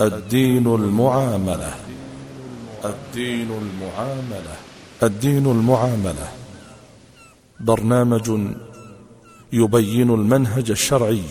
الدين المعاملة. الدين المعاملة. الدين المعاملة. برنامج يبين المنهج الشرعي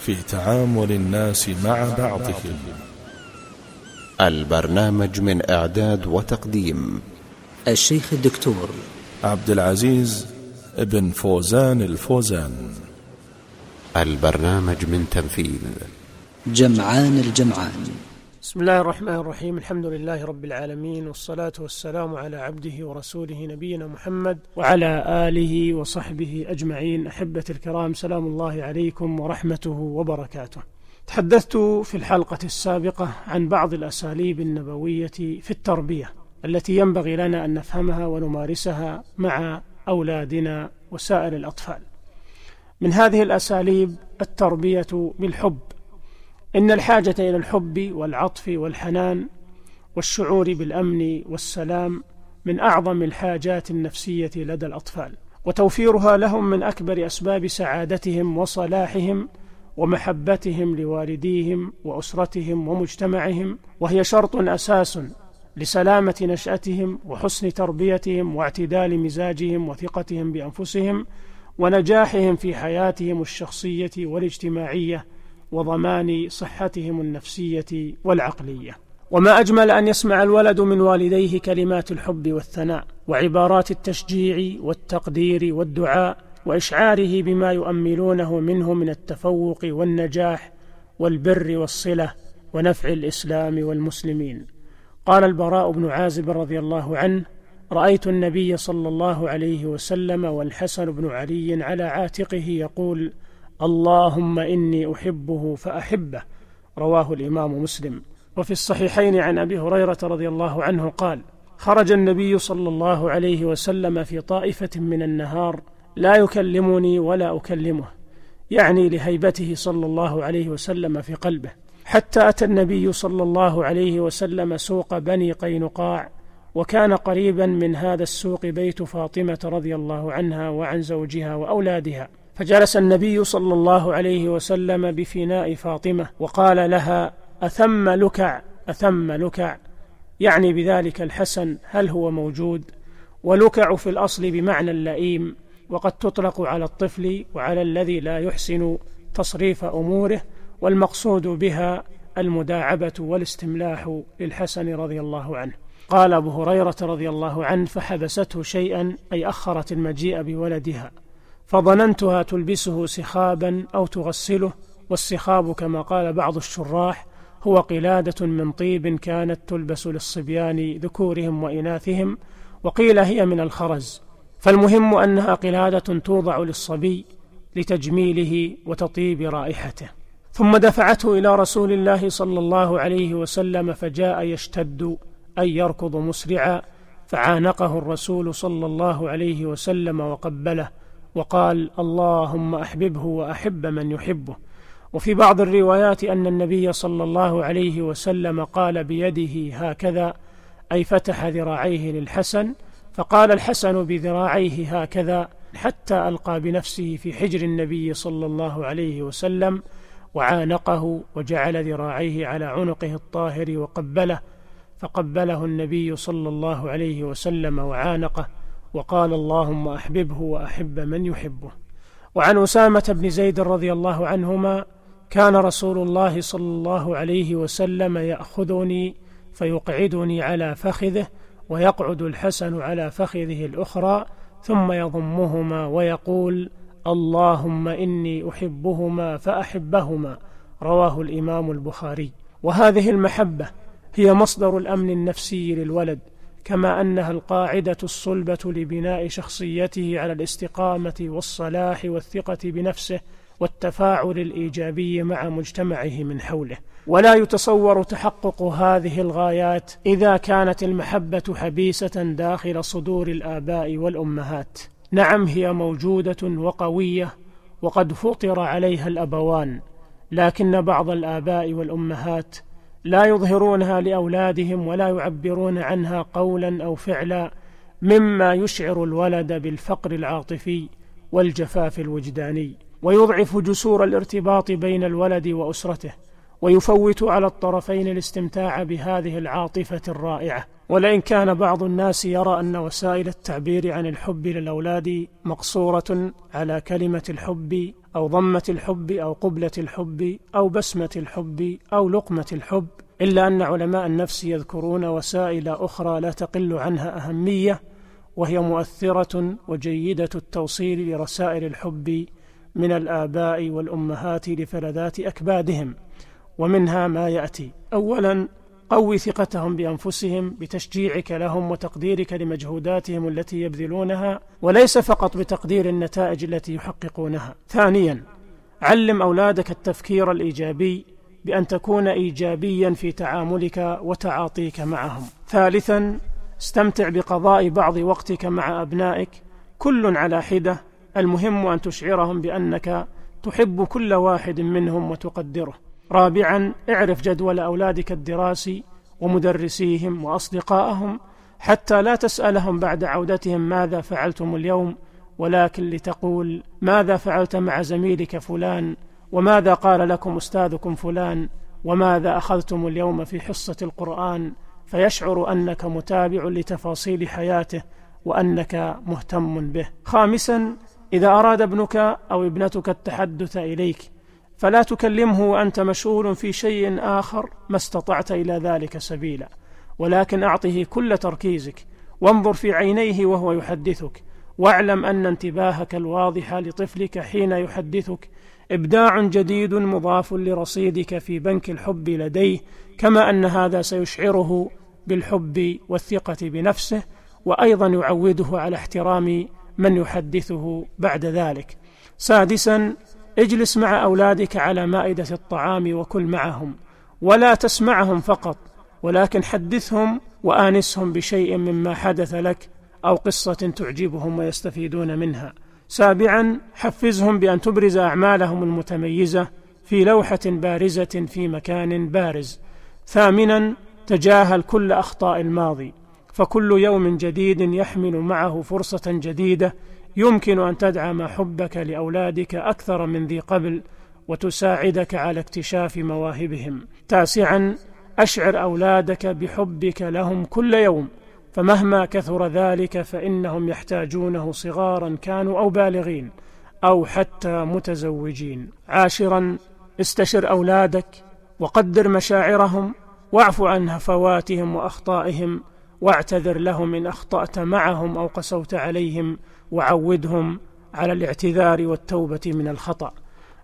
في تعامل الناس مع بعضهم. البرنامج من إعداد وتقديم الشيخ الدكتور عبد العزيز بن فوزان الفوزان. البرنامج من تنفيذ جمعان الجمعان. بسم الله الرحمن الرحيم. الحمد لله رب العالمين والصلاة والسلام على عبده ورسوله نبينا محمد وعلى آله وصحبه أجمعين. أحبة الكرام سلام الله عليكم ورحمته وبركاته. تحدثت في الحلقة السابقة عن بعض الأساليب النبوية في التربية التي ينبغي لنا أن نفهمها ونمارسها مع أولادنا وسائر الأطفال. من هذه الأساليب التربية بالحب. إن الحاجة إلى الحب والعطف والحنان والشعور بالأمن والسلام من أعظم الحاجات النفسية لدى الأطفال وتوفيرها لهم من أكبر أسباب سعادتهم وصلاحهم ومحبتهم لوالديهم وأسرتهم ومجتمعهم وهي شرط أساس لسلامة نشأتهم وحسن تربيتهم واعتدال مزاجهم وثقتهم بأنفسهم ونجاحهم في حياتهم الشخصية والاجتماعية وضمان صحتهم النفسية والعقلية. وما أجمل أن يسمع الولد من والديه كلمات الحب والثناء وعبارات التشجيع والتقدير والدعاء وإشعاره بما يؤملونه منه من التفوق والنجاح والبر والصلة ونفع الإسلام والمسلمين. قال البراء بن عازب رضي الله عنه رأيت النبي صلى الله عليه وسلم والحسن بن علي على عاتقه يقول اللهم إني أحبه فأحبه. رواه الإمام مسلم. وفي الصحيحين عن أبي هريرة رضي الله عنه قال خرج النبي صلى الله عليه وسلم في طائفة من النهار لا يكلمني ولا أكلمه يعني لهيبته صلى الله عليه وسلم في قلبه. حتى أتى النبي صلى الله عليه وسلم سوق بني قينقاع وكان قريبا من هذا السوق بيت فاطمة رضي الله عنها وعن زوجها وأولادها. فجلس النبي صلى الله عليه وسلم بفناء فاطمة وقال لها أثم لكع أثم لكع. يعني بذلك الحسن هل هو موجود؟ ولكع في الأصل بمعنى اللئيم وقد تطلق على الطفل وعلى الذي لا يحسن تصريف أموره والمقصود بها المداعبة والاستملاح للحسن رضي الله عنه. قال أبو هريرة رضي الله عنه فحبسته شيئا أي أخرت المجيء بولدها. فظننتها تلبسه سخابا أو تغسله والسخاب كما قال بعض الشراح هو قلادة من طيب كانت تلبس للصبيان ذكورهم وإناثهم وقيل هي من الخرز. فالمهم أنها قلادة توضع للصبي لتجميله وتطيب رائحته. ثم دفعته إلى رسول الله صلى الله عليه وسلم فجاء يشتد أي يركض مسرعا فعانقه الرسول صلى الله عليه وسلم وقبله. وقال اللهم أحببه وأحب من يحبه. وفي بعض الروايات أن النبي صلى الله عليه وسلم قال بيده هكذا أي فتح ذراعيه للحسن فقال الحسن بذراعيه هكذا حتى ألقى بنفسه في حجر النبي صلى الله عليه وسلم وعانقه وجعل ذراعيه على عنقه الطاهر وقبله فقبله النبي صلى الله عليه وسلم وعانقه. وقال اللهم أحببه وأحب من يحبه. وعن أسامة بن زيد رضي الله عنهما كان رسول الله صلى الله عليه وسلم يأخذني فيقعدني على فخذه ويقعد الحسن على فخذه الأخرى ثم يضمهما ويقول اللهم إني أحبهما فأحبهما. رواه الإمام البخاري. وهذه المحبة هي مصدر الأمن النفسي للولد. كما أنها القاعدة الصلبة لبناء شخصيته على الاستقامة والصلاح والثقة بنفسه والتفاعل الإيجابي مع مجتمعه من حوله. ولا يتصور تحقق هذه الغايات إذا كانت المحبة حبيسة داخل صدور الآباء والأمهات. نعم هي موجودة وقوية وقد فطر عليها الأبوان لكن بعض الآباء والأمهات لا يظهرونها لأولادهم ولا يعبرون عنها قولا أو فعلا مما يشعر الولد بالفقر العاطفي والجفاف الوجداني ويضعف جسور الارتباط بين الولد وأسرته. ويفوت على الطرفين الاستمتاع بهذه العاطفة الرائعة. ولئن كان بعض الناس يرى أن وسائل التعبير عن الحب للأولاد مقصورة على كلمة الحب أو ضمة الحب أو قبلة الحب أو بسمة الحب أو لقمة الحب إلا أن علماء النفس يذكرون وسائل أخرى لا تقل عنها أهمية وهي مؤثرة وجيدة التوصيل لرسائل الحب من الآباء والأمهات لفلذات أكبادهم. ومنها ما يأتي. اولا قوي ثقتهم بأنفسهم بتشجيعك لهم وتقديرك لمجهوداتهم التي يبذلونها وليس فقط بتقدير النتائج التي يحققونها. ثانيا علم أولادك التفكير الإيجابي بأن تكون ايجابيا في تعاملك وتعاطيك معهم. ثالثا استمتع بقضاء بعض وقتك مع أبنائك. كل على حدة. المهم أن تشعرهم بأنك تحب كل واحد منهم وتقدره. رابعا اعرف جدول أولادك الدراسي ومدرسيهم واصدقائهم حتى لا تسألهم بعد عودتهم ماذا فعلتم اليوم ولكن لتقول ماذا فعلت مع زميلك فلان وماذا قال لكم أستاذكم فلان وماذا أخذتم اليوم في حصة القرآن فيشعر أنك متابع لتفاصيل حياته وأنك مهتم به. خامسا إذا أراد ابنك أو ابنتك التحدث إليك فلا تكلمه وأنت مشغول في شيء آخر ما استطعت إلى ذلك سبيلا. ولكن أعطه كل تركيزك وانظر في عينيه وهو يحدثك واعلم أن انتباهك الواضح لطفلك حين يحدثك إبداع جديد مضاف لرصيدك في بنك الحب لديه كما أن هذا سيشعره بالحب والثقة بنفسه وأيضا يعوده على احترام من يحدثه بعد ذلك. سادسا اجلس مع أولادك على مائدة الطعام وكل معهم ولا تسمعهم فقط ولكن حدثهم وآنسهم بشيء مما حدث لك أو قصة تعجبهم ويستفيدون منها. سابعا حفزهم بأن تبرز أعمالهم المتميزة في لوحة بارزة في مكان بارز. ثامنا تجاهل كل أخطاء الماضي فكل يوم جديد يحمل معه فرصة جديدة يمكن أن تدعم حبك لأولادك أكثر من ذي قبل وتساعدك على اكتشاف مواهبهم. تاسعا أشعر أولادك بحبك لهم كل يوم فمهما كثر ذلك فإنهم يحتاجونه صغارا كانوا أو بالغين أو حتى متزوجين. عاشرا استشر أولادك وقدر مشاعرهم واعف عن هفواتهم وأخطائهم واعتذر لهم إن أخطأت معهم أو قسوت عليهم وعودهم على الاعتذار والتوبة من الخطأ.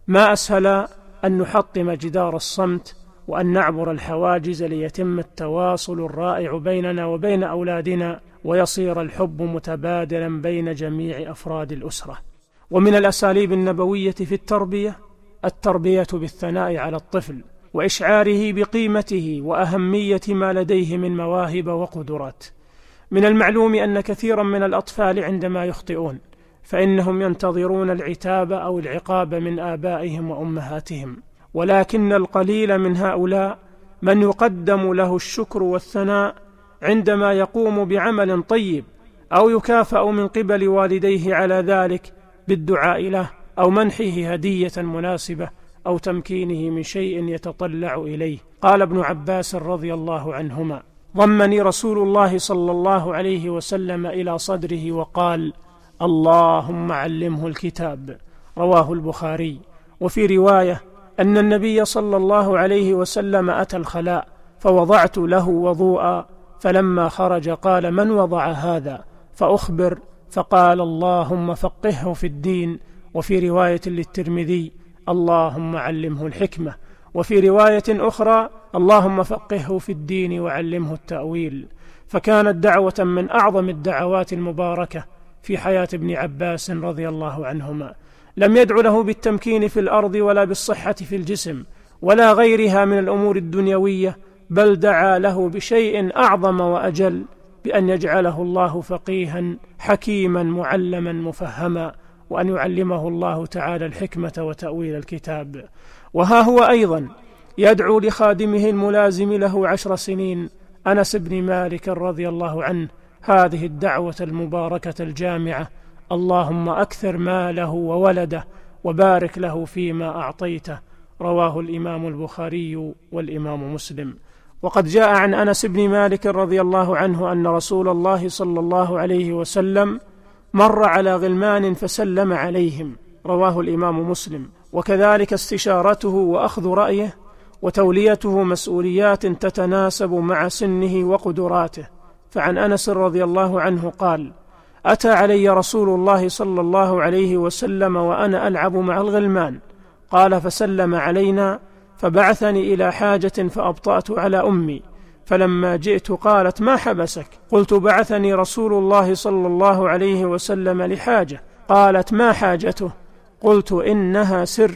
ما أسهل أن نحطم جدار الصمت وأن نعبر الحواجز ليتم التواصل الرائع بيننا وبين أولادنا ويصير الحب متبادلا بين جميع أفراد الأسرة. ومن الأساليب النبوية في التربية التربية بالثناء على الطفل وإشعاره بقيمته وأهمية ما لديه من مواهب وقدرات. من المعلوم أن كثيرا من الأطفال عندما يخطئون فإنهم ينتظرون العتاب أو العقاب من آبائهم وأمهاتهم. ولكن القليل من هؤلاء من يقدم له الشكر والثناء عندما يقوم بعمل طيب أو يكافأ من قبل والديه على ذلك بالدعاء له أو منحه هدية مناسبة أو تمكينه من شيء يتطلع إليه. قال ابن عباس رضي الله عنهما ضمني رسول الله صلى الله عليه وسلم إلى صدره وقال اللهم علمه الكتاب رواه البخاري. وفي رواية أن النبي صلى الله عليه وسلم أتى الخلاء فوضعت له وضوءا فلما خرج قال من وضع هذا؟ فأخبر فقال اللهم فقهه في الدين. وفي رواية للترمذي اللهم علمه الحكمة. وفي رواية أخرى اللهم فقهه في الدين وعلمه التأويل. فكانت دعوة من أعظم الدعوات المباركة في حياة ابن عباس رضي الله عنهما. لم يدع له بالتمكين في الأرض ولا بالصحة في الجسم ولا غيرها من الأمور الدنيوية بل دعا له بشيء أعظم وأجل بأن يجعله الله فقيها حكيما معلما مفهما وأن يعلمه الله تعالى الحكمة وتأويل الكتاب. وها هو أيضا يدعو لخادمه الملازم له عشر سنين أنس بن مالك رضي الله عنه هذه الدعوة المباركة الجامعة. اللهم أكثر ماله وولده وبارك له فيما أعطيته. رواه الإمام البخاري والإمام مسلم. وقد جاء عن أنس بن مالك رضي الله عنه أن رسول الله صلى الله عليه وسلم مر على غلمان فسلم عليهم. رواه الإمام مسلم. وكذلك استشارته وأخذ رأيه وتوليته مسؤوليات تتناسب مع سنه وقدراته. فعن أنس رضي الله عنه قال أتى علي رسول الله صلى الله عليه وسلم وأنا ألعب مع الغلمان. قال فسلم علينا فبعثني إلى حاجة فأبطأت على أمي. فلما جئت قالت ما حبسك؟ قلت بعثني رسول الله صلى الله عليه وسلم لحاجة. قالت ما حاجته؟ قلت إنها سر.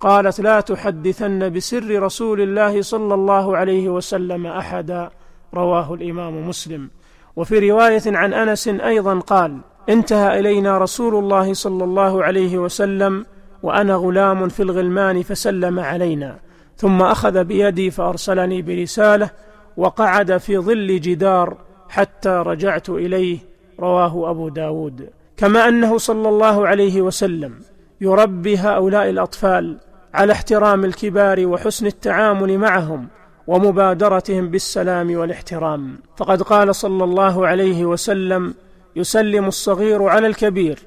قالت لا تحدثن بسر رسول الله صلى الله عليه وسلم أحدا. رواه الإمام مسلم. وفي رواية عن أنس أيضا قال انتهى إلينا رسول الله صلى الله عليه وسلم وأنا غلام في الغلمان فسلم علينا. ثم أخذ بيدي فأرسلني برسالة وقعد في ظل جدار حتى رجعت إليه. رواه أبو داود. كما أنه صلى الله عليه وسلم يربي هؤلاء الأطفال على احترام الكبار وحسن التعامل معهم ومبادرتهم بالسلام والاحترام. فقد قال صلى الله عليه وسلم يسلم الصغير على الكبير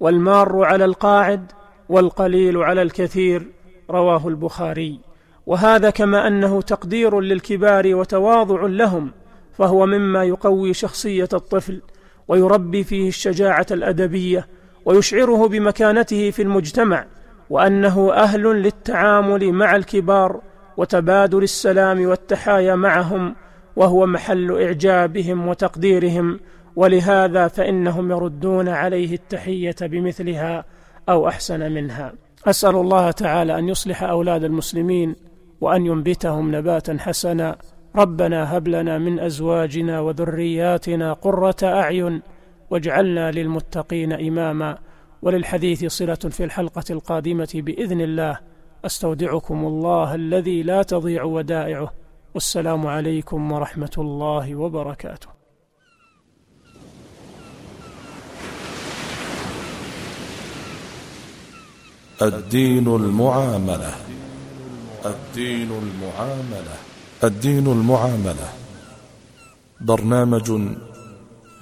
والمار على القاعد والقليل على الكثير رواه البخاري. وهذا كما أنه تقدير للكبار وتواضع لهم فهو مما يقوي شخصية الطفل ويربي فيه الشجاعة الأدبية ويشعره بمكانته في المجتمع وأنه أهل للتعامل مع الكبار وتبادل السلام والتحايا معهم وهو محل إعجابهم وتقديرهم ولهذا فإنهم يردون عليه التحية بمثلها أو أحسن منها. أسأل الله تعالى أن يصلح أولاد المسلمين وأن ينبتهم نباتا حسنا. ربنا هب لنا من أزواجنا وذرياتنا قرة أعين واجعلنا للمتقين إماما. وللحديث صلة في الحلقة القادمة بإذن الله. أستودعكم الله الذي لا تضيع ودائعه. والسلام عليكم ورحمة الله وبركاته. الدين المعاملة. الدين المعاملة. الدين المعاملة. برنامج